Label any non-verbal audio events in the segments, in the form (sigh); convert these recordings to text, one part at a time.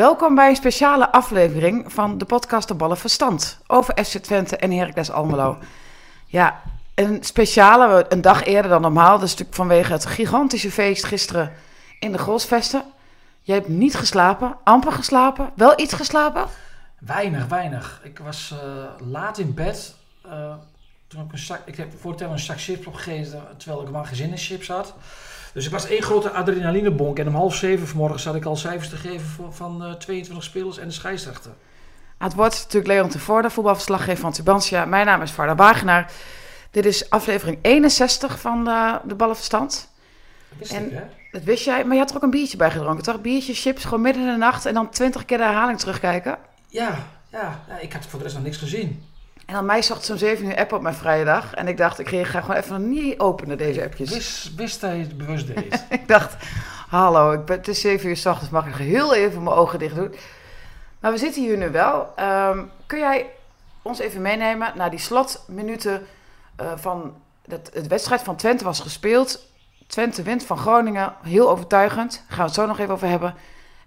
Welkom bij een speciale aflevering van de podcast De Ballen Verstand over FC Twente en Heracles Almelo. Ja, een speciale, een dag eerder dan normaal. Is natuurlijk vanwege het gigantische feest gisteren in de Grosvesten. Je hebt niet geslapen, amper geslapen, wel iets geslapen? Weinig, weinig. Ik was uh, laat in bed. Uh, toen ik, een zak, ik heb voor een zak chips opgegeten, terwijl ik maar gezinnenchips had. Dus ik was één grote adrenalinebonk. En om half zeven vanmorgen zat ik al cijfers te geven van uh, 22 spelers en de scheidsrechter. Het wordt natuurlijk Leon Tevoorde, voetbalverslaggever van Tubantia. Mijn naam is Varda Wagenaar. Dit is aflevering 61 van de, de Ballenverstand. Dat wist en, ik, hè? Dat wist jij, maar je had er ook een biertje bij gedronken, toch? Biertje, chips, gewoon midden in de nacht en dan twintig keer de herhaling terugkijken. Ja, ja, ja, ik had voor de rest nog niks gezien. En dan mij zocht zo'n 7 uur app op mijn vrije dag. En ik dacht, ik ga gewoon even niet openen, deze appjes. Wist, wist hij het bewust deed? (laughs) ik dacht, hallo, ik ben, het is 7 uur s ochtends, mag ik heel even mijn ogen dicht doen. Maar we zitten hier nu wel. Um, kun jij ons even meenemen naar die slotminuten uh, van... Dat, het wedstrijd van Twente was gespeeld. Twente wint van Groningen, heel overtuigend. Daar gaan we het zo nog even over hebben.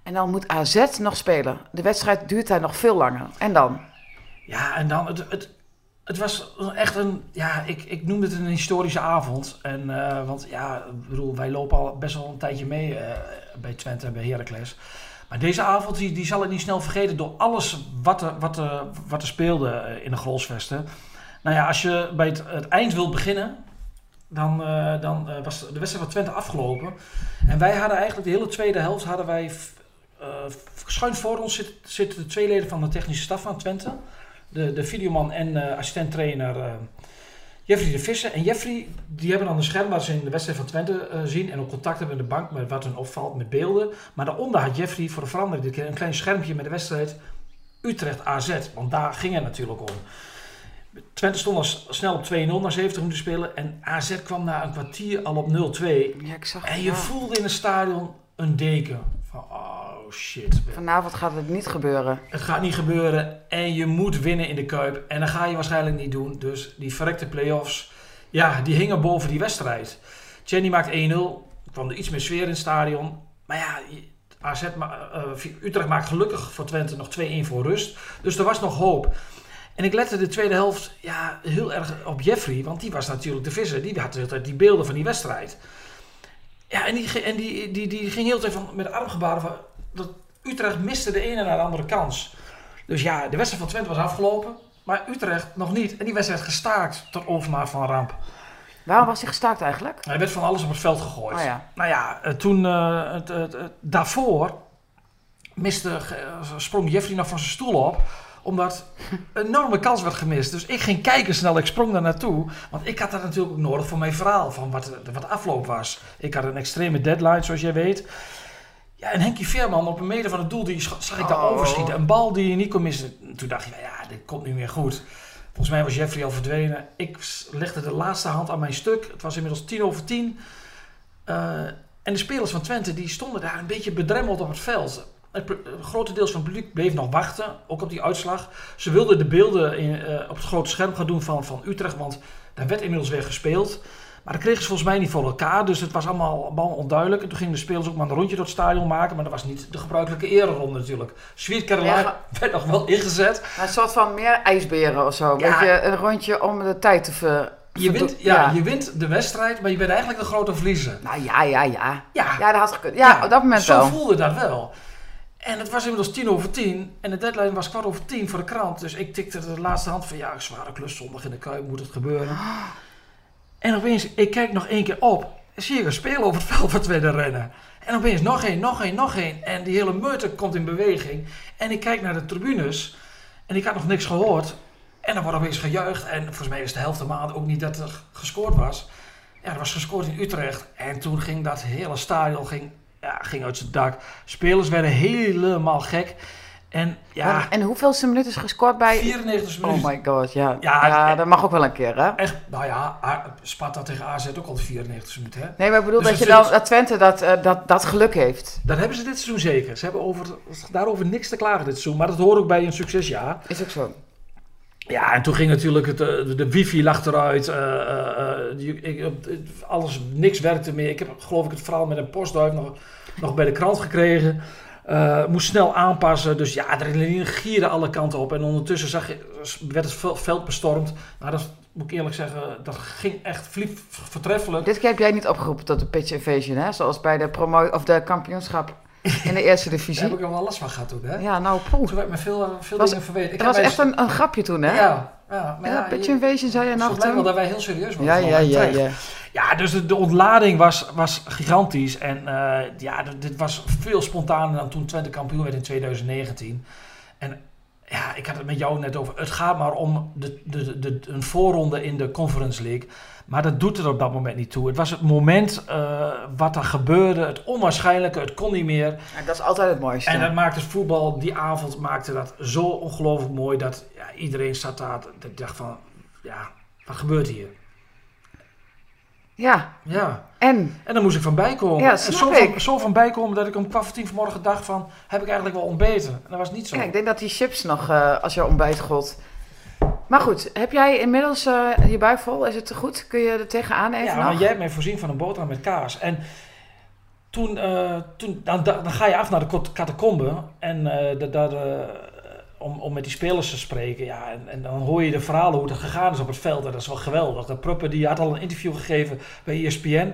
En dan moet AZ nog spelen. De wedstrijd duurt daar nog veel langer. En dan? Ja, en dan, het, het, het was echt een, ja, ik, ik noem het een historische avond. En, uh, want ja, ik bedoel, wij lopen al best wel een tijdje mee uh, bij Twente en bij Heracles. Maar deze avond, die, die zal ik niet snel vergeten door alles wat er, wat er, wat er speelde eh, in de Grolsvesten. Nou ja, als je bij het, het eind wilt beginnen, dan, dan was de wedstrijd van Twente afgelopen. En wij hadden eigenlijk de hele tweede helft, hadden wij, schuin voor ons zit, zitten de twee leden van de technische staf van Twente de, de videoman en uh, assistent-trainer uh, Jeffrey de Visser. En Jeffrey, die hebben dan een scherm waar ze in de wedstrijd van Twente uh, zien en ook contact hebben met de bank met wat hun opvalt met beelden. Maar daaronder had Jeffrey voor de verandering een klein schermpje met de wedstrijd Utrecht AZ. Want daar ging het natuurlijk om. Twente stond al snel op 2-0 na 70 minuten spelen. En AZ kwam na een kwartier al op 0-2. Ja, ik zag en je voelde in het stadion een deken. Van, oh shit. Vanavond gaat het niet gebeuren. Het gaat niet gebeuren en je moet winnen in de Kuip. En dat ga je waarschijnlijk niet doen. Dus die verrekte play-offs, ja, die hingen boven die wedstrijd. Jenny maakt 1-0. kwam er iets meer sfeer in het stadion. Maar ja, AZ, uh, Utrecht maakt gelukkig voor Twente nog 2-1 voor rust. Dus er was nog hoop. En ik lette de tweede helft ja, heel erg op Jeffrey. Want die was natuurlijk de visser. Die had altijd die beelden van die wedstrijd. Ja, en die, en die, die, die ging heel tijd van, met armgebaren van dat Utrecht miste de ene naar de andere kans. Dus ja, de wedstrijd van Twente was afgelopen. Maar Utrecht nog niet. En die wedstrijd gestaakt tot overmaat van ramp. Waarom was hij gestaakt eigenlijk? Hij werd van alles op het veld gegooid. Oh ja. Nou ja, eh, toen uh, het, het, het, daarvoor miste, sprong Jeffrey nog van zijn stoel op omdat (laughs) een enorme kans werd gemist. Dus ik ging kijken snel, ik sprong daar naartoe. Want ik had dat natuurlijk ook nodig voor mijn verhaal, van wat, wat afloop was. Ik had een extreme deadline, zoals jij weet. Ja, en Henkie Veerman op een meter van het doel, die zag ik daar oh. overschieten. Een bal die je niet kon missen. Toen dacht je, ja, dit komt nu meer goed. Volgens mij was Jeffrey al verdwenen. Ik legde de laatste hand aan mijn stuk. Het was inmiddels tien over tien. Uh, en de spelers van Twente die stonden daar een beetje bedremmeld op het veld. Het grote deel van het publiek bleef nog wachten, ook op die uitslag. Ze wilden de beelden in, uh, op het grote scherm gaan doen van, van Utrecht, want daar werd inmiddels weer gespeeld. Maar dat kregen ze volgens mij niet voor elkaar. Dus het was allemaal, allemaal onduidelijk. En toen gingen de spelers ook maar een rondje door het stadion maken. Maar dat was niet de gebruikelijke ereronde natuurlijk. Sweet Caroline ja, werd nog wel ingezet. een soort van meer ijsberen of zo. Ja. Beetje een rondje om de tijd te ver... Je wint, ja, ja, je wint de wedstrijd, maar je bent eigenlijk de grote verliezer. Nou ja, ja, ja. Ja, ja dat had gekund. Ja, op dat moment zo wel. Zo voelde dat wel. En het was inmiddels tien over tien. En de deadline was kwart over tien voor de krant. Dus ik tikte de laatste hand van... Ja, zware klus zondag in de Kuip, moet het gebeuren. En opeens, ik kijk nog één keer op. Zie je een spelen over het veld (laughs) van rennen. En opeens nog één, nog één, nog één. En die hele meute komt in beweging. En ik kijk naar de tribunes. En ik had nog niks gehoord. En dan wordt opeens gejuicht. En volgens mij is de helft de maand ook niet dat er gescoord was. Ja, er was gescoord in Utrecht. En toen ging dat hele stadion ging, ja, ging uit zijn dak. Spelers werden helemaal gek. En ja, En, en hoeveelste minuut is gescoord bij... 94 minuten. Oh my god, ja. Ja, dat mag ook wel een keer, hè? Echt, nou ja, Sparta tegen AZ ook al de 94 minuten. Hè? Nee, maar ik bedoel Dus dat je dan, dat Twente dat, eh, dat, dat geluk heeft. Dat hebben ze dit seizoen zeker. Ze hebben over, daarover niks te klagen dit seizoen. Maar dat hoort ook bij een succesjaar. Is ook zo. Ja, en toen ging natuurlijk het, eh, de, wifi lag eruit. eh, alles, niks werkte meer. Ik heb geloof ik het verhaal met een postduif nog, nog bij de krant gekregen. Eh, moest snel aanpassen. Dus ja, adrenaline gierde alle kanten op. En ondertussen zag je, werd het vel- veld bestormd. Nou, dat moet ik eerlijk zeggen, dat ging echt fliep, vertreffelijk. Dit keer heb jij niet opgeroepen tot de pitch invasion, hè? Zoals bij de, promo of de kampioenschap (laughs) in de eerste Daar divisie. heb ik er wel last van gehad toen, hè? Ja, nou, poeh. Toen werd me veel, eh, veel Was- dingen verweten. Ik Dat was echt een, een grapje toen, hè? Ja, ja, maar Ja, ja, pitch invasion zei je nog Volgens mij wel toen. dat wij heel serieus waren. Ja, ja, ja, ja. Ja, dus de, de ontlading was, was gigantisch. En eh, ja, dit was veel spontaner dan toen Twente kampioen werd in 2019. En ja, ik had het met jou net over. Het gaat maar om de, de, de, een voorronde in de Conference League. Maar dat doet er op dat moment niet toe. Het was het moment eh, wat er gebeurde. Het onwaarschijnlijke. Het kon niet meer. Ja, dat is altijd het mooiste. En dat maakte het voetbal, die avond maakte dat zo ongelooflijk mooi. Dat ja, iedereen zat daar. Ik dacht van, ja, wat gebeurt hier? Ja, Ja. en? En dan moest ik van bijkomen. Ja, en zo, ik. Van, zo van bijkomen dat ik om kwart tien vanmorgen dacht van... heb ik eigenlijk wel ontbeten? En dat was niet zo. Ja, ik denk dat die chips nog eh, als je ontbijt gold. Maar goed, heb jij inmiddels eh, je buik vol? Is het te goed? Kun je er tegenaan even ja, nog? maar jij hebt mij voorzien van een boterham met kaas. En toen, eh, toen dan, dan ga je af naar de catacombe. En da- daar, om, om met die spelers te spreken. Ja, en, en dan hoor je de verhalen hoe het gegaan is op het veld. En dat is wel geweldig. De Pruppen die had al een interview gegeven bij ESPN.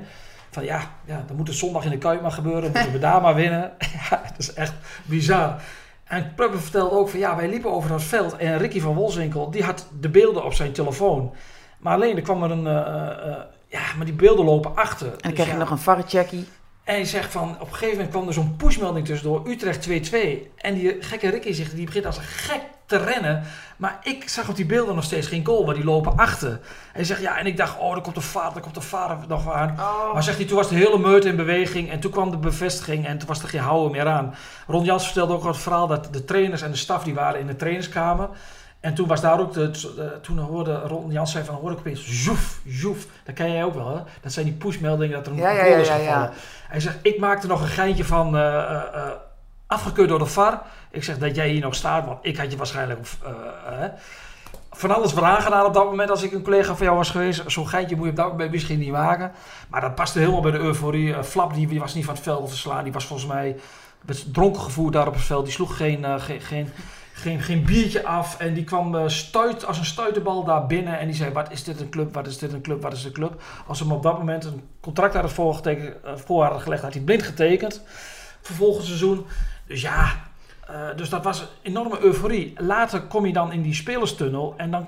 Van ja, ja, dan moet het zondag in de Kuip maar gebeuren. Moeten we daar maar winnen. (laughs) ja, dat is echt bizar. En Pruppen vertelde ook van ja, wij liepen over dat veld. En Ricky van Wolfswinkel, die had de beelden op zijn telefoon. Maar alleen, er kwam er een... eh, eh, ja, maar die beelden lopen achter. En dan Dus krijg je ja, nog een varrecheckie. En hij zegt van, op een gegeven moment kwam er zo'n pushmelding tussendoor, Utrecht 2-2. En die gekke Ricky zegt, die begint als een gek te rennen. Maar ik zag op die beelden nog steeds geen goal, maar die lopen achter. Hij zegt, ja, en ik dacht, oh, er komt de vader, er komt de vader nog aan. Oh. Maar zegt hij, toen was de hele meute in beweging en toen kwam de bevestiging en toen was er geen houden meer aan. Ron Jans vertelde ook het verhaal dat de trainers en de staf die waren in de trainerskamer. En toen was daar ook, de, de- toen hoorde Ron Jans zei van, hoorde ik opeens, zoef, zoef. Dat ken jij ook wel, hè? Dat zijn die pushmeldingen dat er een Ja, ja, is gevallen. ja. Hij zegt, ik maakte nog een geintje van eh, eh, eh, afgekeurd door de VAR. Ik zeg dat jij hier nog staat, want ik had je waarschijnlijk eh, eh, van alles weer aangedaan op dat moment als ik een collega van jou was geweest. Zo'n geintje moet je op dat moment misschien niet maken. Maar dat paste helemaal bij de euforie. Eh, Flap die, die was niet van het veld te slaan. Die was volgens mij met dronken gevoerd daar op het veld. Die sloeg geen, eh, geen, geen, geen, geen biertje af. En die kwam eh, stuit, als een stuiterbal daar binnen. En die zei, wat is dit een club, wat is dit een club, wat is een club. Als hem op dat moment een contract hadden voorgeteken- eh, voor hadden gelegd, had hij blind getekend. Voor volgend seizoen. Dus ja, eh, dus dat was een enorme euforie. Later kom je dan in die spelerstunnel en dan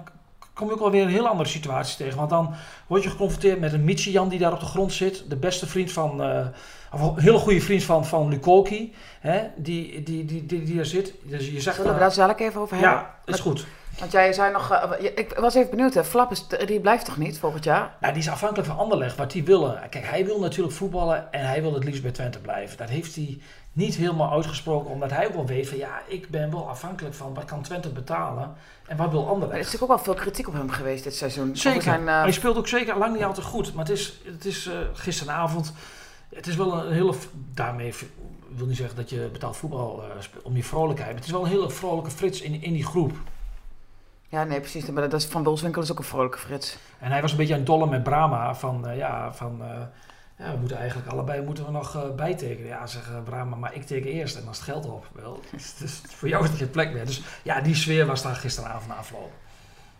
kom je ook alweer een heel andere situatie tegen. Want dan word je geconfronteerd met een Michijan die daar op de grond zit. De beste vriend van, eh, of een hele goede vriend van, van Lukoki. Hè, die, die, die, die, die er zit. Dus je zegt Zullen we daar zo even over hebben? ja, is goed. Want jij zei nog... eh, ik was even benieuwd, hè. Flap is, die blijft toch niet volgend jaar? Nou, die is afhankelijk van Anderlecht, wat die willen. Kijk, hij wil natuurlijk voetballen en hij wil het liefst bij Twente blijven. Dat heeft hij niet helemaal uitgesproken, omdat hij ook wel weet van ja, ik ben wel afhankelijk van wat kan Twente betalen en wat wil Maar er is Anderlecht. natuurlijk ook wel veel kritiek op hem geweest dit seizoen. Zeker, Zijn, eh, hij speelt ook zeker lang niet altijd goed, maar het is, het is eh, gisteravond, het is wel een hele, daarmee wil niet zeggen dat je betaald voetbal speelt om je vrolijkheid, maar het is wel een hele vrolijke frits in, in die groep. Ja, nee, precies. Maar dat is, van Wolfswinkel is ook een vrolijke Frits. En hij was een beetje aan het dollen met Brahma. Van eh, ja, van, eh, ja, we moeten eigenlijk allebei moeten we nog eh, bijtekenen. Ja, zeg eh, Brahma, maar ik teken eerst en dan is het geld op. Wel, (laughs) dus, dus voor jou is er geen plek meer. Dus ja, die sfeer was daar gisteravond.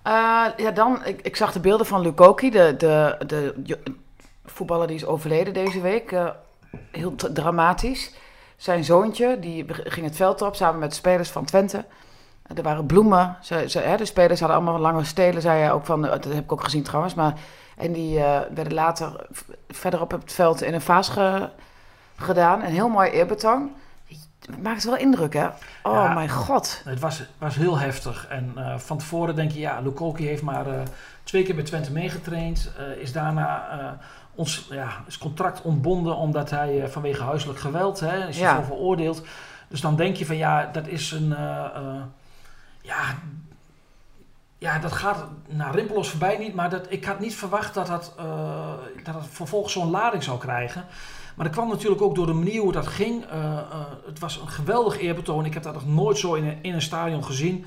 Eh, ja, dan, ik, ik zag de beelden van Lukoki, de, de, de voetballer die is overleden deze week. Heel dramatisch. Zijn zoontje, die ging het veld op samen met de spelers van Twente. Er waren bloemen. Ze, ze, hè, de spelers hadden allemaal lange stelen, zei hij ook van. eh, Dat heb ik ook gezien trouwens. Maar, en die eh, werden later verderop op het veld in een vaas ge- gedaan. Een heel mooi eerbetoon. Het maakt wel indruk, hè? Oh Ja. mijn god. Het was, was heel heftig. En eh, van tevoren denk je, ja, Lukoki heeft maar twee keer bij Twente meegetraind. is daarna ons ja, is contract ontbonden omdat hij vanwege huiselijk geweld hè, is Ja. veroordeeld. Dus dan denk je van ja, dat is een. Ja, ja, dat gaat naar rimpelos voorbij niet. Maar dat, ik had niet verwacht dat dat, eh, dat het vervolgens zo'n lading zou krijgen. Maar dat kwam natuurlijk ook door de manier hoe dat ging. Eh, eh, het was een geweldig eerbetoon. Ik heb dat nog nooit zo in een, in een stadion gezien.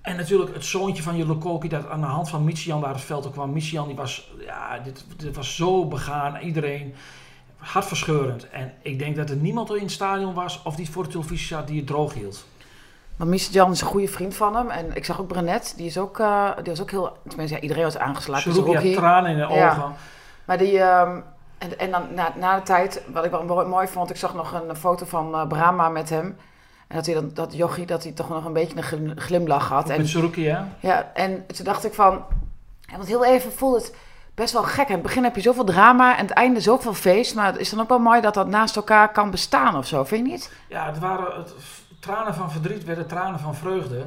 En natuurlijk het zoontje van Jelle Koki dat aan de hand van Michian daar het veld op kwam. Michian die was, ja, dit, dit was zo begaan. Iedereen hartverscheurend. En ik denk dat er niemand in het stadion was of die voor de televisie zat die het droog hield. Maar Mies Jan is een goede vriend van hem. En ik zag ook Brenet, die is ook, eh, die was ook heel... Tenminste, ja, iedereen was aangeslagen. Ze Dus Rocky. tranen in de Ja. ogen. Maar die... ehm, en, en dan na, na de tijd, wat ik wel mooi, vond, ik zag nog een foto van eh, Brahma met hem. En dat hij dan, dat Jochie, dat hij toch nog een beetje een glim- glimlach had. En Met Suruki, hè? Ja, en toen dacht ik van... Ja, want heel even voelde het best wel gek. In het begin heb je zoveel drama en het einde zoveel feest. Maar het is dan ook wel mooi dat dat naast elkaar kan bestaan of zo, vind je niet? Ja, het waren het, tranen van verdriet werden tranen van vreugde.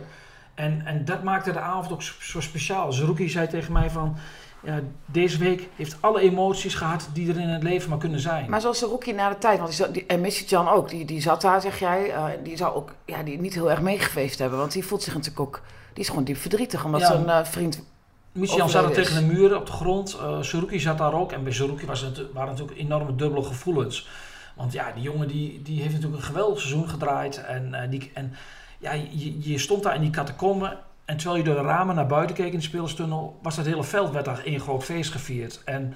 En, en dat maakte de avond ook zo speciaal. Zerouki zei tegen mij van... Ja, deze week heeft alle emoties gehad die er in het leven maar kunnen zijn. Maar zoals Rookie na de tijd, want die, zat- die, en Missy Jan ook, die, die zat daar, zeg jij. eh, die zou ook ja, die niet heel erg meegefeest hebben. Want die voelt zich natuurlijk ook... Die is gewoon diep verdrietig, omdat Ja. zijn eh, vriend... Michian zat er tegen de muur op de grond. Suruki zat daar ook. En bij Suruki was het, waren natuurlijk enorme dubbele gevoelens. Want ja, die jongen die, die heeft natuurlijk een geweldig seizoen gedraaid. En, eh, die, en ja, je, je stond daar in die catacombe. En terwijl je door de ramen naar buiten keek in de spelerstunnel... was dat hele veld werd daar één groot feest gevierd. En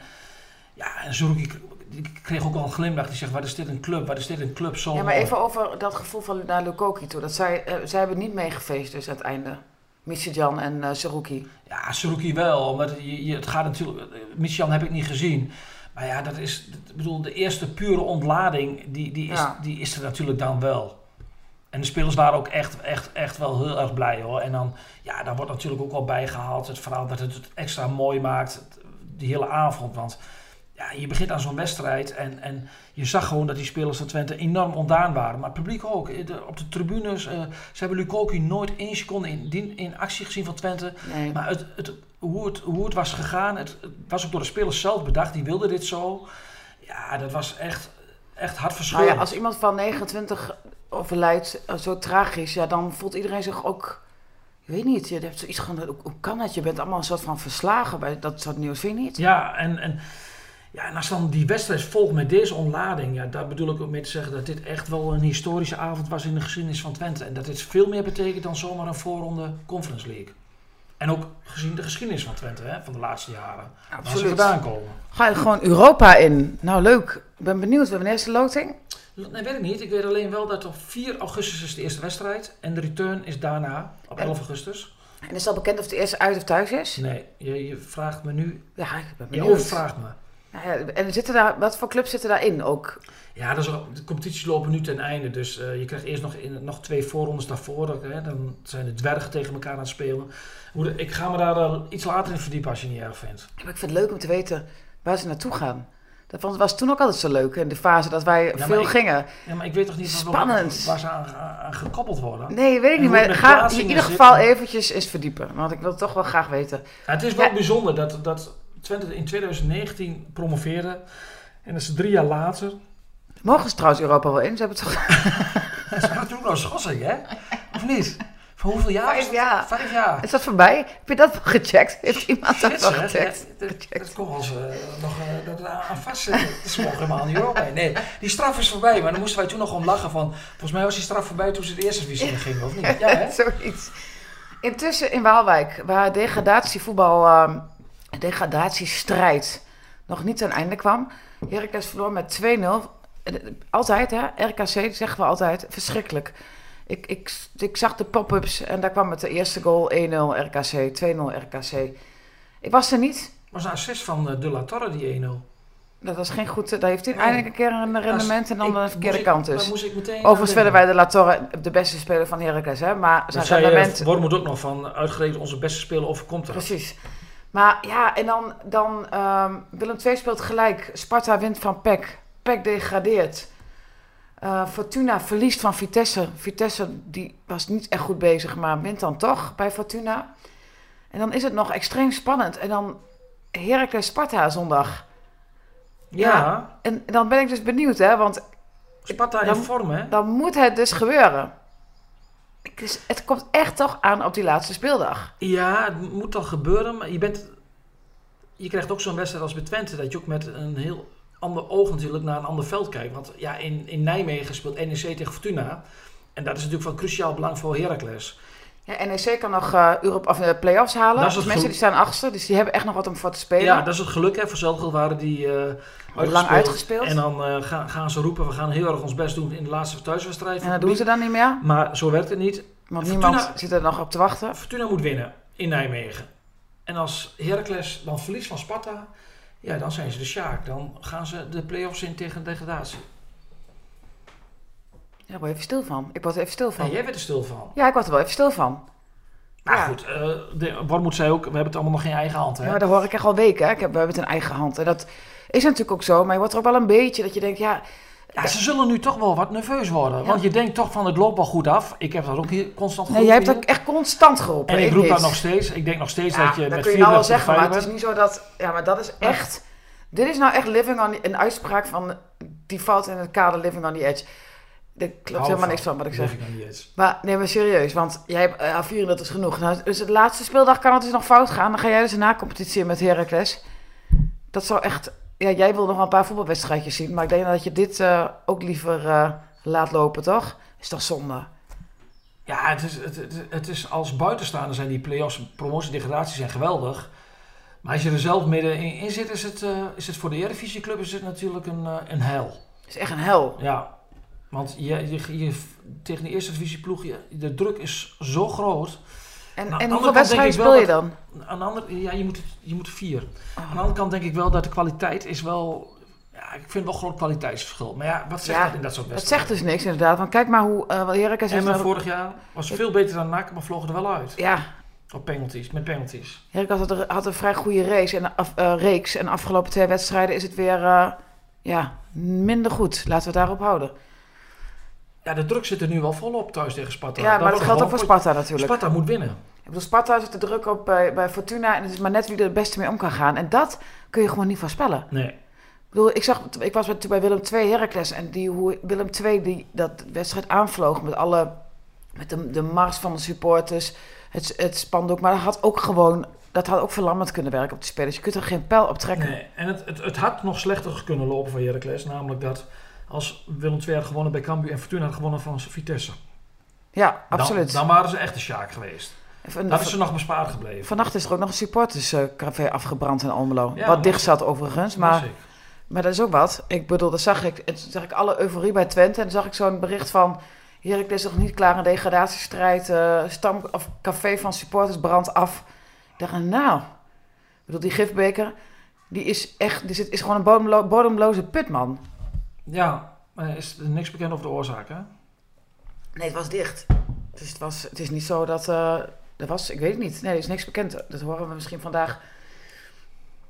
ja, en Suruki k- die kreeg ook al een glimlach. Die zegt, wat is dit een club? Wat is dit een club zo Ja, maar mooi?" even over dat gevoel van naar Lukoki toe. Dat zij, eh, zij hebben niet meegefeest dus aan het einde. Missy Jan en Saruki. Ja, Suruki wel. Omdat je, je, het gaat natuurlijk... Michian heb ik niet gezien. Maar ja, dat is... Ik bedoel, de eerste pure ontlading... Die, die, is, Ja. die is er natuurlijk dan wel. En de spelers waren ook echt, echt, echt wel heel erg blij hoor. En dan... Ja, daar wordt natuurlijk ook wel bijgehaald. Het verhaal dat het extra mooi maakt. Die hele avond. Want... Ja, je begint aan zo'n wedstrijd en, en je zag gewoon dat die spelers van Twente enorm ontdaan waren. Maar het publiek ook. Eh, de- op de tribunes, eh, ze hebben Lukoki nooit één seconde in, in actie gezien van Twente. Nee. Maar het, het, hoe, het, hoe het was gegaan, het, het was ook door de spelers zelf bedacht. Die wilden dit zo. Ja, dat was echt, echt Nou hartverscheurend. ja, als iemand van 29 overlijdt, eh, zo tragisch, ja, dan voelt iedereen zich ook... Ik weet niet, je hebt zoiets van, hoe, hoe kan dat? Je bent allemaal een soort van verslagen bij dat soort nieuws, vind je niet? Ja, en, en, ja, en als dan die wedstrijd volgt met deze ontlading, ja, daar bedoel ik ook mee te zeggen dat dit echt wel een historische avond was in de geschiedenis van Twente. En dat dit veel meer betekent dan zomaar een voorronde Conference League. En ook gezien de geschiedenis van Twente, hè, van de laatste jaren. Waar ze Absoluut. vandaan komen. Ga je gewoon Europa in? Nou, leuk. Ik ben benieuwd. We hebben een eerste loting. Nee, weet ik niet. Ik weet alleen wel dat op 4 augustus is de eerste wedstrijd. En de return is daarna, op 11 augustus. En is al bekend of de eerste uit of thuis is? Nee, je, je vraagt me nu. Ja, ik ben Je benieuwd. overvraagt me. Nou ja, en zitten daar, wat voor clubs zitten daarin ook? Ja, de competities lopen nu ten einde. Dus eh, je krijgt eerst nog, in, nog twee voorrondes daarvoor. Dat, hè, dan zijn de dwergen tegen elkaar aan het spelen. Hoe ik ga me daar iets later in verdiepen als je het niet erg vindt. Maar ik vind het leuk om te weten waar ze naartoe gaan. Dat was toen ook altijd zo leuk, in de fase dat wij veel ik- gingen. Ja, maar ik weet toch niet Spannend. waar ze aan, gekoppeld worden. Nee, weet ik niet, maar ga in ieder geval eventjes eens verdiepen. Want ik wil het toch wel graag weten. Ja, het is wel Ja. bijzonder dat, dat Twente in 2019 promoveerde. En dat is drie jaar later. Mogen ze trouwens Europa wel in? Ze hebben toch... (laughs) Ze gaan toen nog schorsing, hè? Of niet? Voor hoeveel jaar? Vijf het? jaar. Vijf jaar. Is dat voorbij? Heb je dat gecheckt? Heeft iemand dat wel gecheckt? Dat- Dat kon wel ze nog eh, dat aan vastzitten. Ze mogen helemaal niet Europa. Nee, die straf is voorbij. Maar dan moesten wij toen nog om lachen van... Volgens mij was die straf voorbij toen ze de eerste divisie in gingen, of niet? Ja, hè? (laughs) Zoiets. Intussen in Waalwijk, waar degradatievoetbal, ehm degradatiestrijd nog niet ten einde kwam. Heracles verloor met 2-0. Eh, Altijd, hè? RKC, zeggen we altijd. Verschrikkelijk. Ik, ik, ik zag de pop-ups en daar kwam met de eerste goal 1-0 RKC, 2-0 RKC. Ik was er niet. was een assist van eh, De La Torre, die 1-0. Dat was geen goed... Daar heeft hij Nee. eindelijk een keer een rendement en dan Ik- de verkeerde ik- kant dus. moest ik meteen Overigens denken. wij de La Torre de beste speler van Heracles, hè? Maar zijn rendement... uh, Wormoed ook nog van... Uitgerekend onze beste speler overkomt er. Precies. Maar ja, en dan, dan ehm, Willem II speelt gelijk. Sparta wint van PEC. PEC degradeert. Eh, Fortuna verliest van Vitesse. Vitesse die was niet echt goed bezig, maar wint dan toch bij Fortuna. En dan is het nog extreem spannend. En dan Heracles Sparta zondag. Ja. En dan ben ik dus benieuwd, hè. Want Sparta in Dan- vorm, hè? Dan moet het dus gebeuren. Dus het komt echt toch aan op die laatste speeldag. Ja, het moet al gebeuren, maar je bent... Je krijgt ook zo'n wedstrijd als bij Twente, dat je ook met een heel ander oog natuurlijk naar een ander veld kijkt. Want ja, in, in Nijmegen speelt NEC tegen Fortuna. En dat is natuurlijk van cruciaal belang voor Heracles. Ja, NEC kan nog eh Europe, of, eh, play-offs halen. Dat is Dus mensen die staan achtste, dus die hebben echt nog wat om voor te spelen. Ja, dat is het geluk, hè. Voor Zelgel waren die eh Lang uitgespeeld. En dan eh, gaan, gaan ze roepen, we gaan heel erg ons best doen in de laatste thuiswedstrijd. en dat doen ze dan niet meer, Maar zo werkt het niet. want Fortuna- niemand zit er nog op te wachten. Fortuna moet winnen in Nijmegen. En als Heracles dan verliest van Sparta, ja, dan zijn ze de Sjaak. Dan gaan ze de play-offs in tegen degradatie. Ja, daar word je even stil van. Ik word er even stil van. Ja, jij bent er stil van. Ja, ik word er wel even stil van. Maar Ja. goed, eh de, Wormoed zei ook, we hebben het allemaal nog geen eigen hand. Hè? Ja, dat hoor ik echt al weken. Hè. Ik heb, we hebben het in eigen hand. En dat is natuurlijk ook zo. Maar je wordt er ook wel een beetje dat je denkt, ja... Ja, ze zullen nu toch wel wat nerveus worden. Ja. Want je denkt toch van het loopt wel goed af. Ik heb dat ook hier constant Nee, jij hebt geroepen ook echt constant geroepen. En ik roep dat nog steeds. Ik denk nog steeds Ja, dat je dat met kun je nou wel 34 zeggen, maar het is niet zo dat... Ja, maar dat is echt... Dit is nou echt living on een uitspraak van... Die valt in het kader living on the edge. Daar klopt helemaal niks van wat ik zeg. Maar nee, maar serieus. Want jij hebt uh, 34 is genoeg. Nou, dus de laatste speeldag kan het dus nog fout gaan. Dan ga jij dus een na-competitie met Heracles. Dat zou echt... Ja, jij wil nog wel een paar voetbalwedstrijdjes zien. Maar ik denk dat je dit eh, ook liever eh, laat lopen, toch? Is toch zonde? Ja, het is, het, het, het is als buitenstaander zijn die play-offs, promotie, degradatie zijn geweldig. Maar als je er zelf midden in, zit, is het, eh, is het voor de Eredivisieclub is het natuurlijk een, een hel. Het is echt een hel. Ja, want je, je, je, tegen de eerste divisieploeg, je, de druk is zo groot. En, Nou, aan en hoeveel wedstrijden speel je dat- dan? Aan de andere, ja, je moet, je moet vier. Oh. Aan de andere kant denk ik wel dat de kwaliteit is wel... Ja, ik vind wel groot kwaliteitsverschil. Maar ja, wat zegt Ja, dat in dat soort Het wedstrijden? zegt dus niks inderdaad. Want kijk maar hoe uh, Heracles... En heeft- vorig jaar was veel beter dan NAC, maar vlogen er wel uit. Ja, Op penalties, met penalties. Heracles had, er- had een vrij goede race en, af, eh, reeks. En de afgelopen twee wedstrijden is het weer eh, ja, minder goed. Laten we het daarop houden. Ja, de druk zit er nu wel volop thuis tegen Sparta. Ja, maar dat geldt ook voor Sparta natuurlijk. Sparta moet winnen. Ik bedoel, Sparta zit de druk op bij, bij Fortuna en het is maar net wie er het beste mee om kan gaan. En dat kun je gewoon niet voorspellen. Nee. Ik bedoel, ik, zag, ik was bij, bij Willem II Heracles en die, hoe Willem II die dat wedstrijd aanvloog met alle, met de, de mars van de supporters, het, het spandoek. Maar dat had ook gewoon, dat had ook verlammend kunnen werken op de spelers. Je kunt er geen pijl op trekken. nee. En het, het, het had nog slechter kunnen lopen voor Heracles. Namelijk dat als Willem II had gewonnen bij Cambuur en Fortuna had gewonnen van Vitesse. Ja, absoluut. Dan, waren ze echt de sjaak geweest. Van- Dat is ze nog bespaard gebleven. Vannacht is er ook nog een supporterscafé afgebrand in Almelo. Ja, wat dicht zat overigens, maar... Maar dat is ook wat. Ik bedoel, dat zag ik. En zag ik alle euforie bij Twente. En dan zag ik zo'n bericht van... Heracles is nog niet klaar in degradatiestrijd. eh stam of café van supporters brandt af. Ik dacht, nou... Ik bedoel, die gifbeker... Die is echt... Die zit, is gewoon een bodemlo- bodemloze put, man. Ja, maar is er niks bekend over de oorzaak, hè? Nee, het was dicht. Dus het, was, het is niet zo dat... eh er was... Ik weet het niet. Nee, er is niks bekend. Dat horen we misschien vandaag...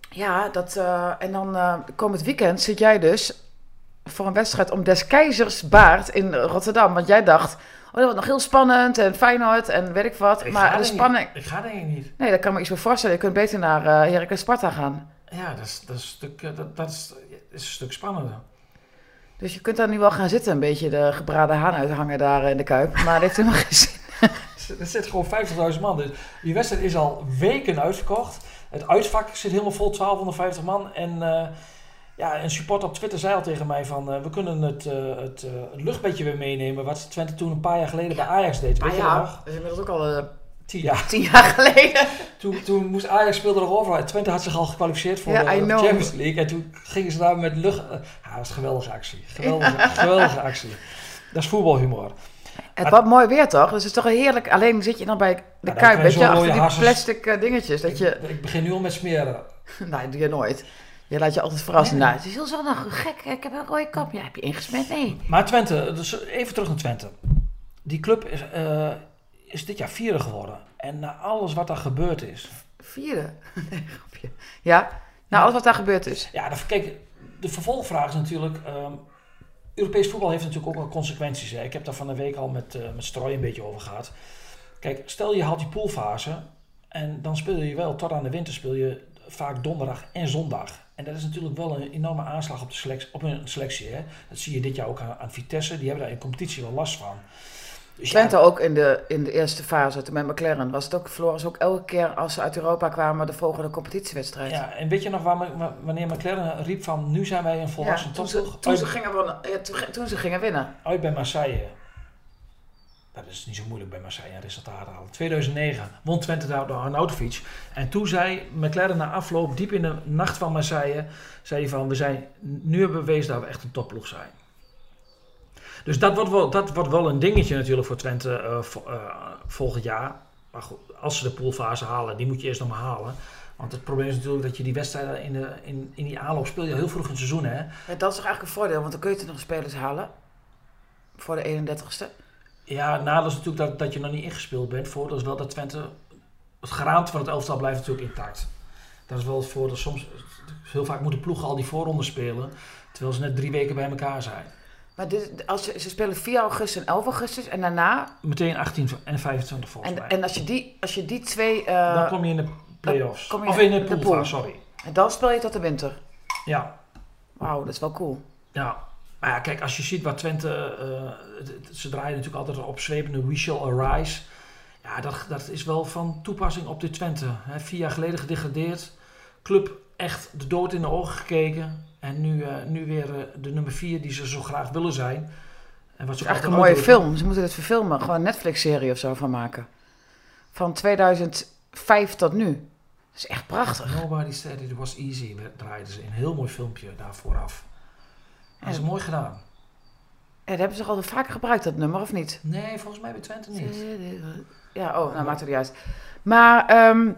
Ja, dat... eh, en dan eh komend weekend zit jij dus... voor een wedstrijd om des keizers baard in Rotterdam. Want jij dacht... Oh, dat wordt nog heel spannend en Feyenoord en weet ik wat. Ik ga maar de spanning... Ik, ik ga denk ik niet. Nee, dat kan me iets meer voorstellen. Je kunt beter naar eh Heracles Sparta gaan. Ja, dat is, dat is, een, stuk, dat, dat is, is een stuk spannender. Dus je kunt daar nu wel gaan zitten. Een beetje de gebraden haan uithangen daar in de Kuip. Maar dat heeft helemaal geen zin. (laughs) Er zit gewoon 50.000 man. Dus die wedstrijd is al weken uitverkocht. Het uitvak zit helemaal vol, 1250 man. En eh, ja, een supporter op Twitter zei al tegen mij van... eh, we kunnen het, eh, het, het luchtbedje weer meenemen... wat Twente toen een paar jaar geleden bij Ajax deed. Weet je dat is inmiddels ook al Tien jaar. tien jaar (laughs) geleden. Toen, toen moest Ajax speelde nog overal. Twente had zich al gekwalificeerd voor de. Champions League. En toen gingen ze daar met lucht... eh, ja, dat was een geweldige actie. Geweldige, geweldige actie. Dat is voetbalhumor. Het wordt mooi weer toch? Dus het is toch heerlijk. Alleen zit je dan bij de Kuip, je weet je, achter die plastic eh, dingetjes. Dat je... Ik, ik begin nu al met smeren. (laughs) Nee, doe je nooit. Je laat je altijd verrassen. Nee. Nou, het is heel zonnig. Gek, ik heb een rode kap. Ja, heb je ingesmet? Nee. Maar Twente, dus even terug naar Twente. Die club is, eh, is dit jaar vierde geworden. En na alles wat daar gebeurd is. Vierde. (laughs) Nee, grapje. Ja, nou, alles wat daar gebeurd is. Ja, de, kijk, de vervolgvraag is natuurlijk... ehm, Europees voetbal heeft natuurlijk ook wel consequenties. Hè. Ik heb daar van de week al met, eh met Strooi een beetje over gehad. Kijk, stel je haalt die poolfase... en dan speel je wel tot aan de winter speel je vaak donderdag en zondag. En dat is natuurlijk wel een enorme aanslag op, de selectie, op een selectie. Hè? Dat zie je dit jaar ook aan, aan Vitesse. Die hebben daar in competitie wel last van. Dus ja, Twente ook in de, in de eerste fase, toen met McLaren, was het ook, verloren ze ook elke keer als ze uit Europa kwamen de volgende competitiewedstrijd. ja, en weet je nog waar, wanneer McLaren riep van nu zijn wij een volwassen Ja, toen, ze, toen, ze Uit- gingen, wonnen- ja, toen, ze gingen winnen. uit bij Marseille. Dat is niet zo moeilijk bij Marseille, een resultaat halen. 2009 won Twente daar door Arnautovic. En toen zei McLaren na afloop, diep in de nacht van Marseille, zei hij van, we zijn, nu hebben we bewezen dat we echt een topploeg zijn. Dus dat wordt wel, dat wordt wel een dingetje natuurlijk voor Twente eh, eh, volgend jaar. Maar goed, als ze de poolfase halen, die moet je eerst nog maar halen. Want het probleem is natuurlijk dat je die wedstrijden in, de, in, in die aanloop speel je heel vroeg in het seizoen. Hè? Ja, dat is toch eigenlijk een voordeel, want dan kun je toch nog spelers halen. Voor de 31ste. Ja, nadeel is natuurlijk dat, dat je nog niet ingespeeld bent. Voordeel is wel dat Twente, het geraamte van het elftal blijft natuurlijk intact. Dat is wel het voordeel. Soms, heel vaak moeten ploegen al die voorrondes spelen, terwijl ze net drie weken bij elkaar zijn. Maar dit, als ze, ze spelen 4 augustus en 11 augustus en daarna. Meteen 18 en 25 volgens En, mij. en als, je die, als je die twee. eh, dan kom je in de play-offs. je Of in de pool. sorry. en dan speel je tot de winter. Ja, Wauw, dat is wel cool. ja. Maar ja, kijk, als je ziet wat Twente... eh, ze draaien natuurlijk altijd op zwepende We Shall Arise. Ja, dat, dat is wel van toepassing op dit Twente. Hè, vier jaar geleden gedegradeerd. Club echt de dood in de ogen gekeken. En nu, eh, nu weer eh, de nummer vier die ze zo graag willen zijn. En wat ze Het is ook eigenlijk een mooie film. Ze moeten het verfilmen. Gewoon een Netflix-serie of zo van maken. Van 2005 tot nu. Dat is echt prachtig. Nobody said it was easy. Draaiden ze een heel mooi filmpje daar vooraf. Dat is Ja. mooi gedaan. En dat hebben ze al vaker gebruikt, dat nummer, of niet? Nee, volgens mij bij Twente niet. Ja, oh, nou maakt het niet uit. Maar, ehm,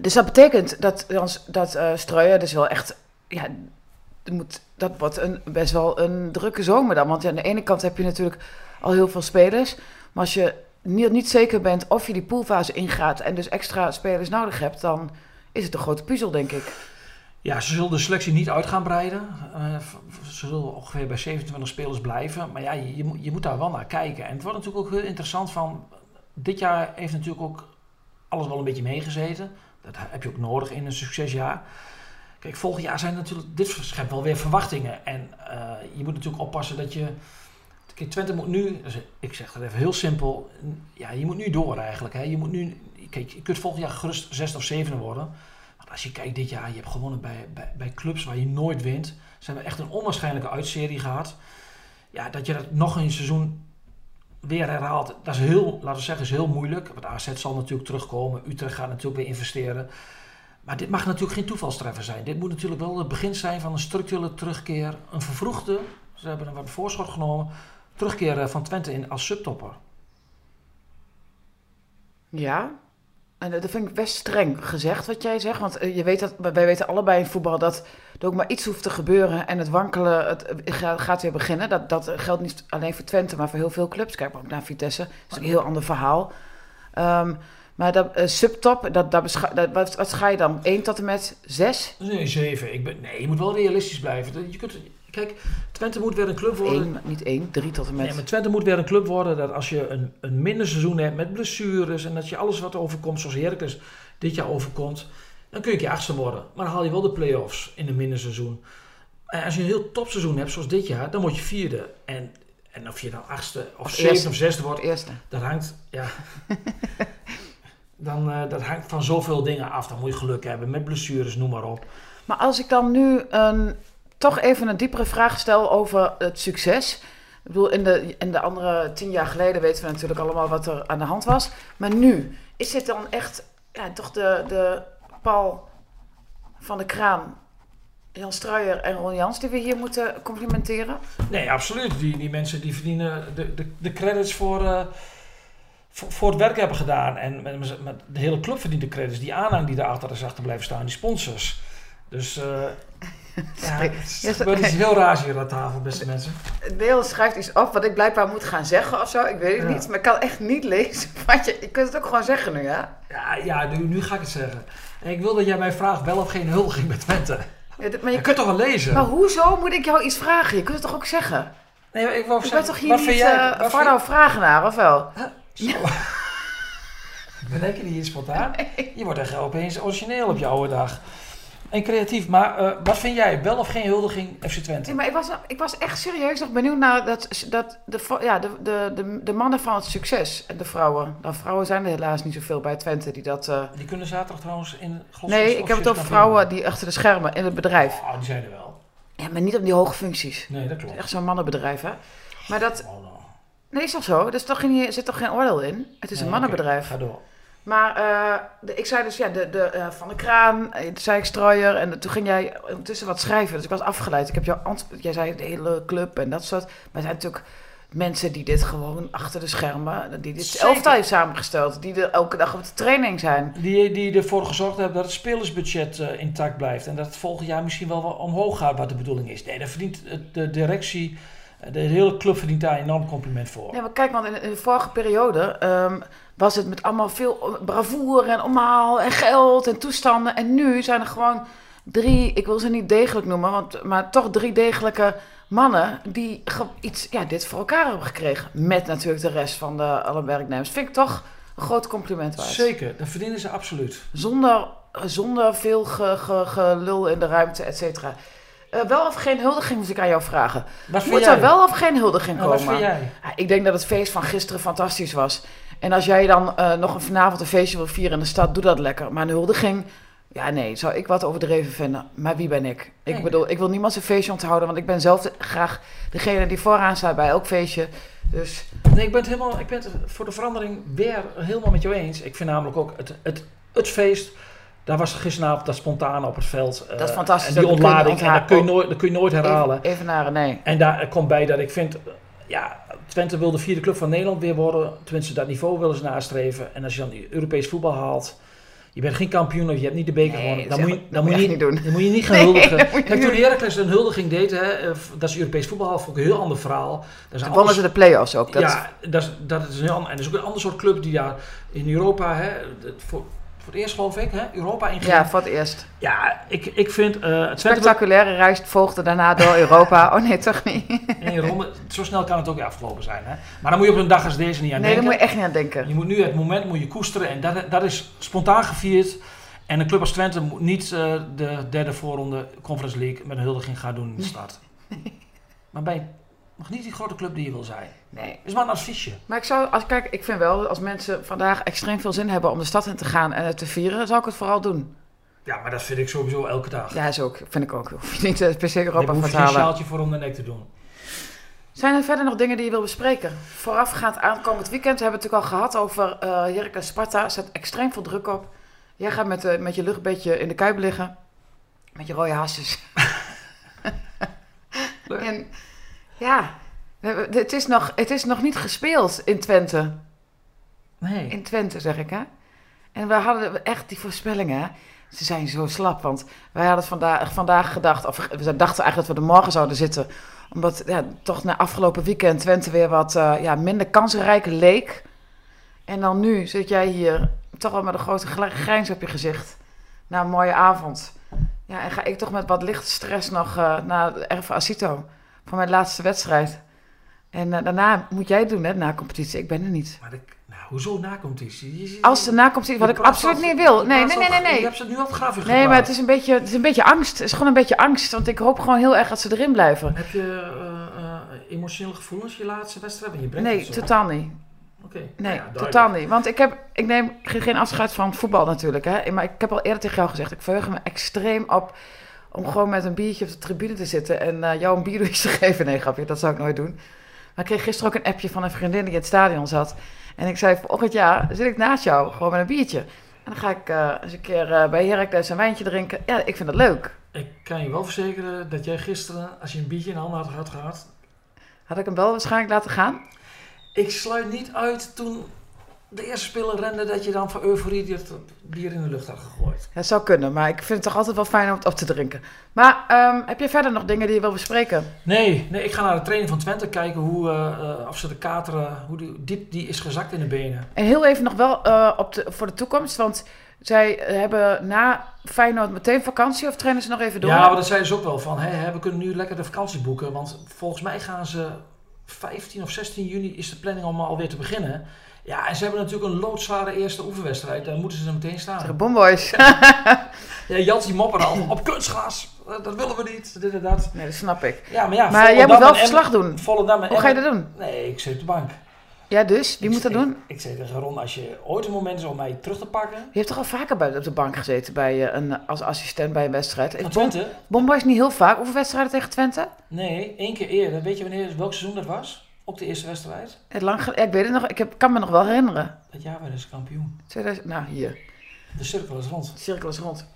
dus dat betekent dat, dat Streuer dus wel echt, ja, moet, dat wordt een, best wel een drukke zomer dan. Want aan de ene kant heb je natuurlijk al heel veel spelers. Maar als je niet, niet zeker bent of je die poolfase ingaat en dus extra spelers nodig hebt, dan is het een grote puzzel, denk ik. Ja, ze zullen de selectie niet uit gaan breiden. Eh, ze zullen ongeveer bij 27 spelers blijven. Maar ja, je, je moet daar wel naar kijken. En het wordt natuurlijk ook heel interessant van... Dit jaar heeft natuurlijk ook alles wel een beetje meegezeten. Dat heb je ook nodig in een succesjaar. Kijk, volgend jaar zijn natuurlijk... Dit schept wel weer verwachtingen. En eh, je moet natuurlijk oppassen dat je... Kijk, Twente moet nu... ik zeg het even heel simpel. Ja, je moet nu door eigenlijk. Hè. Je moet nu... Kijk, je kunt volgend jaar gerust zesde of zevende worden. Want als je kijkt dit jaar, je hebt gewonnen bij, bij, bij clubs waar je nooit wint. Ze hebben echt een onwaarschijnlijke uitserie gehad. Ja, dat je dat nog een seizoen weer herhaalt, dat is heel, laten we zeggen, is heel moeilijk. Want AZ zal natuurlijk terugkomen. Utrecht gaat natuurlijk weer investeren. Maar dit mag natuurlijk geen toevalstreffer zijn. Dit moet natuurlijk wel het begin zijn van een structurele terugkeer. Een vervroegde, ze hebben een wat voorschot genomen, terugkeer eh, van Twente in als subtopper. Ja. En dat vind ik best streng gezegd wat jij zegt. Want eh, je weet dat, wij weten allebei in voetbal dat er ook maar iets hoeft te gebeuren. En het wankelen het, eh, ga- gaat weer beginnen. Dat, dat geldt niet alleen voor Twente, maar voor heel veel clubs. Kijk maar ook naar Vitesse. Dat is een heel ander verhaal. Ehm, maar dat, eh, subtop, dat, dat, wat, ga je dan? 1 tot en met 6? Nee, zeven. Ik ben, nee, je moet wel realistisch blijven. Je kunt, kijk, Twente moet weer een club worden. 1, niet 1, 3 tot en met... Nee, maar Twente moet weer een club worden dat als je een, een minder seizoen hebt met blessures en dat je alles wat overkomt, zoals Heracles dit jaar overkomt, dan kun je keer achtste worden. Maar dan haal je wel de play-offs in een minder seizoen. En als je een heel topseizoen hebt, zoals dit jaar, dan word je vierde. En, en of je dan achtste of, Of zevende of zesde wordt, eerste. dat hangt, ja. (laughs) dan, eh, dat hangt van zoveel dingen af. Dan moet je geluk hebben met blessures, noem maar op. Maar als ik dan nu een, toch even een diepere vraag stel over het succes. Ik bedoel, in de, in de andere tien jaar geleden weten we natuurlijk allemaal wat er aan de hand was. Maar nu, is dit dan echt ja, toch de, de Paul van de Kraan, Jan Struijer en Ron Jans die we hier moeten complimenteren? Nee, absoluut. Die, die mensen die verdienen de, de, de credits voor, eh, voor, het werk hebben gedaan. En met, met- de hele club verdient de credits. Die aanhang die daarachter is achter blijven staan, die sponsors. Dus eh (laughs) ja, Ja, het gebeurt iets (laughs) heel raars hier aan tafel, beste mensen. Deel schrijft iets op wat ik blijkbaar moet gaan zeggen of zo. Ik weet het Ja. niet, maar ik kan echt niet lezen. (laughs) wat je, je kunt het ook gewoon zeggen nu, hè? Ja, ja nu, nu ga ik het zeggen. En ik wil dat jij mij vraagt wel of geen huldiging met Twente. Ja, dit- maar, je Je kunt toch wel lezen? maar hoezo moet ik jou iets vragen? Je kunt het toch ook zeggen? nee, maar ik wou Je zeggen, bent toch hier niet jij- uh, vind- Vardo Vragenaar, of wel? Zo. Bedenk je niet hier spontaan? Je wordt echt opeens origineel op je oude dag. En creatief. Maar eh, wat vind jij? Wel of geen huldiging FC Twente? Nee, maar ik was, ik was echt serieus nog benieuwd naar dat, dat de, ja, de, de, de, de mannen van het succes en de vrouwen. Nou, vrouwen zijn er helaas niet zoveel bij Twente die dat... eh, Die kunnen zaterdag trouwens in Nee, ik heb het over vrouwen die achter de schermen in het bedrijf. Oh, die zijn er wel. Ja, maar niet op die hoge functies. Nee, dat klopt. echt zo'n mannenbedrijf, hè? Maar dat... Oh, nou. Nee, is toch zo? Er is toch geen, zit toch geen oordeel in? Het is een mannenbedrijf. Ga door. Maar eh, de- ik zei dus, ja, de, de, eh, Van de Kraan, eh, toen zei ik Strooier. En toen ging jij ondertussen wat schrijven. Dus ik was afgeleid. Ik heb jou jij zei de hele club en dat soort. Maar er zijn natuurlijk mensen die dit gewoon achter de schermen, die dit Zeker. elftal heeft samengesteld. Die er elke dag op de training zijn. Die, die ervoor gezorgd hebben dat het spelersbudget intact blijft. En dat het volgend jaar misschien wel omhoog gaat wat de bedoeling is. Nee, daar verdient de directie, de hele club verdient daar een enorm compliment voor. Ja, maar kijk, want in, in de vorige periode ehm, was het met allemaal veel bravoure en omhaal en geld en toestanden. En nu zijn er gewoon drie, ik wil ze niet degelijk noemen, want, maar toch drie degelijke mannen die iets, ja, dit voor elkaar hebben gekregen. Met natuurlijk de rest van de, alle werknemers. Vind ik toch een groot compliment waard. Zeker, dat verdienen ze absoluut. Zonder, zonder veel ge- ge- gelul in de ruimte, et cetera. Eh, wel of geen huldiging moet ik aan jou vragen. Wat Moet er wel of geen huldiging Nou, komen? wat vind jij? Ja, ik denk dat het feest van gisteren fantastisch was. En als jij dan eh, nog een vanavond een feestje wil vieren in de stad, doe dat lekker. Maar een huldiging, ja nee, zou ik wat overdreven vinden. Maar wie ben ik? Ik Nee. bedoel, ik wil niemand zijn feestje onthouden, want ik ben zelf de- graag degene die vooraan staat bij elk feestje. Dus Nee, ik ben het helemaal, ik ben het voor de verandering weer helemaal met jou eens. Ik vind namelijk ook het, het, het feest. Daar was gisteravond dat spontane op het veld. eh, Dat is fantastisch, En die ontlading, en dat kun je nooit, dat kun je nooit herhalen. even, even naar nee. En daar komt bij dat ik vind, eh, ja, Twente wil de vierde club van Nederland weer worden. Tenminste, dat niveau willen ze nastreven. En als je dan Europees voetbal haalt, je bent geen kampioen of je hebt niet de beker gewonnen. Dan moet je, dan dat moet je, niet, doen. dan moet je niet gaan (laughs) Nee, huldigen. Kijk, toen. Heracles een huldiging deed, hè, eh, dat is Europees voetbal vond ik een heel ander verhaal. Dat is wonnen ze de play-offs ook. Dat ja, dat is, dat is een heel ander. En dat is ook een ander soort club die daar in Europa, hè, voor, voor het eerst geloof ik, hè, Europa inging. ja, voor het eerst. Ja, ik, ik vind eh het Spectaculaire reis volgde daarna door (laughs) Europa. Oh nee, toch niet? in een ronde, zo snel kan het ook weer afgelopen zijn. Hè. Maar dan moet je op een dag als deze niet aan Nee, daar denken. moet je echt niet aan denken. Je moet nu het moment moet je koesteren en dat, dat is spontaan gevierd. En een club als Twente moet niet eh, de derde voorronde Conference League met een huldiging gaan doen in de stad. (laughs) Maar ben je nog niet die grote club die je wil zijn. Nee. is maar een adviesje. Maar ik zou, als, kijk, ik vind wel, als mensen vandaag extreem veel zin hebben om de stad in te gaan en het te vieren, zou ik het vooral doen. Ja, maar dat vind ik sowieso elke dag. Ja, is ook, vind ik ook. Hoef je niet eh, per se Europa te halen. sjaaltje voor om de nek te doen. Zijn er verder nog dingen die je wil bespreken? Voorafgaand aankomend weekend hebben we het natuurlijk al gehad over eh Heracles Sparta. Er staat extreem veel druk op. Jij gaat met, eh, met je luchtbedje in de kuip liggen. Met je rode hasses. (laughs) Leuk. en ja, het is, nog, het is nog niet gespeeld in Twente. Nee. In Twente, zeg ik, hè? En we hadden echt die voorspellingen? Ze zijn zo slap, want wij hadden vandaag, vandaag gedacht... of we dachten eigenlijk dat we er morgen zouden zitten... omdat ja, toch na afgelopen weekend Twente weer wat eh, ja, minder kansrijk leek. En dan nu zit jij hier toch wel met een grote grijns op je gezicht... na een mooie avond. Ja, en ga ik toch met wat lichte stress nog eh, naar Erva Asito... voor mijn laatste wedstrijd. En eh, daarna moet jij het doen, hè, na competitie. Ik ben er niet. Maar de, nou, hoezo nacompetitie? Je- je- Als de nacompetitie, wat je ik absoluut niet wil. Nee, nee, nee, als- nee, Je nee. hebt ze nu al het graf Nee, maar het is, een beetje, het is een beetje angst. Het is gewoon een beetje angst. Want ik hoop gewoon heel erg dat ze erin blijven. Heb je eh, emotionele gevoelens je laatste wedstrijd? Je brengt Nee, totaal niet. Oké. Nee, Nou ja, duidelijk. totaal niet. Want ik, heb, ik neem geen geen afscheid van voetbal natuurlijk. Hè. Maar ik heb al eerder tegen jou gezegd, ik verheug me extreem op om gewoon met een biertje op de tribune te zitten en eh, jou een bierdoosje te (laughs) geven. Nee, grapje, dat zou ik nooit doen. Maar ik kreeg gisteren ook een appje van een vriendin die in het stadion zat. En ik zei, volgend jaar zit ik naast jou, gewoon met een biertje. En dan ga ik eh, eens een keer eh, bij Heracles een wijntje drinken. Ja, ik vind dat leuk. Ik kan je wel verzekeren dat jij gisteren, als je een biertje in de handen had gehad Had ik hem wel waarschijnlijk laten gaan? ik sluit niet uit toen de eerste speler rende dat je dan van euforie dit bier in de lucht had gegooid. Dat zou kunnen, maar ik vind het toch altijd wel fijn om het op te drinken. Maar ehm, heb je verder nog dingen die je wil bespreken? Nee, nee, ik ga naar de training van Twente kijken hoe, eh, eh, of ze de kateren, hoe die, diep die is gezakt in de benen. En heel even nog wel eh, op de, voor de toekomst, want zij hebben na Feyenoord meteen vakantie of trainen ze nog even door? Ja, maar dat zeiden ze ook wel van, hè, hè, we kunnen nu lekker de vakantie boeken, want volgens mij gaan ze 15 of 16 juni is de planning om alweer te beginnen. Ja, en ze hebben natuurlijk een loodzware eerste oefenwedstrijd. Daar moeten ze er meteen staan. Tegen Bomboys. (laughs) Ja, Jans die mopperde al op kunstgras. Dat, willen we niet. Dit en dat. nee, dat snap ik. Ja, maar ja. Maar jij moet wel verslag doen. Volendam Hoe ga je dat doen? Nee, ik zit op de bank. Ja, dus? Wie Ik moet dat doen? Ik, zei tegen Ron, als je ooit een moment is om mij terug te pakken. Je hebt toch al vaker bij, op de bank gezeten bij, eh, een, als assistent bij een wedstrijd? Van Twente? Bomboys niet heel vaak? Hoeveel wedstrijden tegen Twente? Nee, één keer eerder. Weet je wanneer, welk seizoen dat was? Op de eerste wedstrijd? Het lang, ik weet het nog, ik heb, kan me nog wel herinneren. Dat jaar werden ze kampioen. 2000, nou, hier. De cirkel is rond. De cirkel is rond.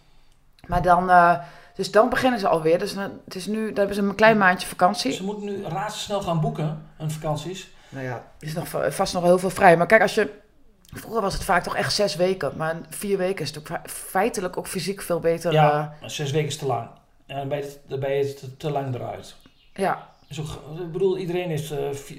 Maar dan, eh, dus dan beginnen ze alweer. Dus het is nu, dan hebben ze een klein maandje vakantie. Ze moeten nu razendsnel gaan boeken, hun vakanties. Nou ja, er is nog, va- vast nog wel heel veel vrij. Maar kijk, als je... Vroeger was het vaak toch echt zes weken. Maar vier weken is natuurlijk fe- feitelijk ook fysiek veel beter. Ja, maar zes weken is te lang. En dan ben je, dan ben je te, te lang eruit. ja. Is ook, ik bedoel, iedereen heeft uh, vier,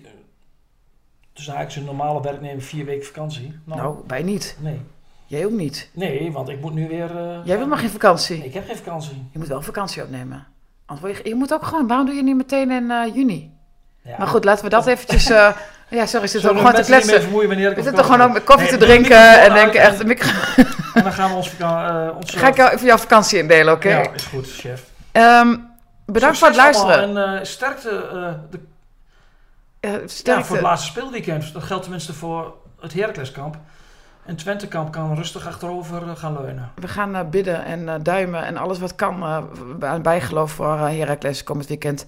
tussen haakjes een normale werknemer vier weken vakantie. Nou, wij niet. Nee. Jij ook niet. Nee, want ik moet nu weer... eh, Jij hebt nog geen vakantie. Nee, ik heb geen vakantie. Je moet wel vakantie opnemen. Anders word je, je moet ook gewoon... Waarom doe je niet meteen in eh, juni? Ja. Maar goed, laten we dat eventjes... (laughs) ja, sorry, zit ook gewoon te kletsen. We zitten toch gewoon ook met koffie Nee, te drinken en denken echt... (laughs) en- dan gaan we ons vakantie... uh, ons, Ga ik jou even jouw vakantie indelen, oké? Ja, is goed, chef. Ehm, bedankt voor het luisteren. En uh, sterkte, uh, de, Uh, ja, sterkte. voor het laatste speelweekend. Dat geldt tenminste voor het Heracleskamp. En Twentekamp kan rustig achterover uh, gaan leunen. We gaan uh, bidden en uh, duimen en alles wat kan aan bijgeloof voor Heracles komend weekend.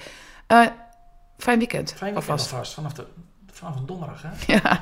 fijn weekend. Fijn weekend alvast. alvast. Vanaf, de, vanaf de donderdag, hè? Ja.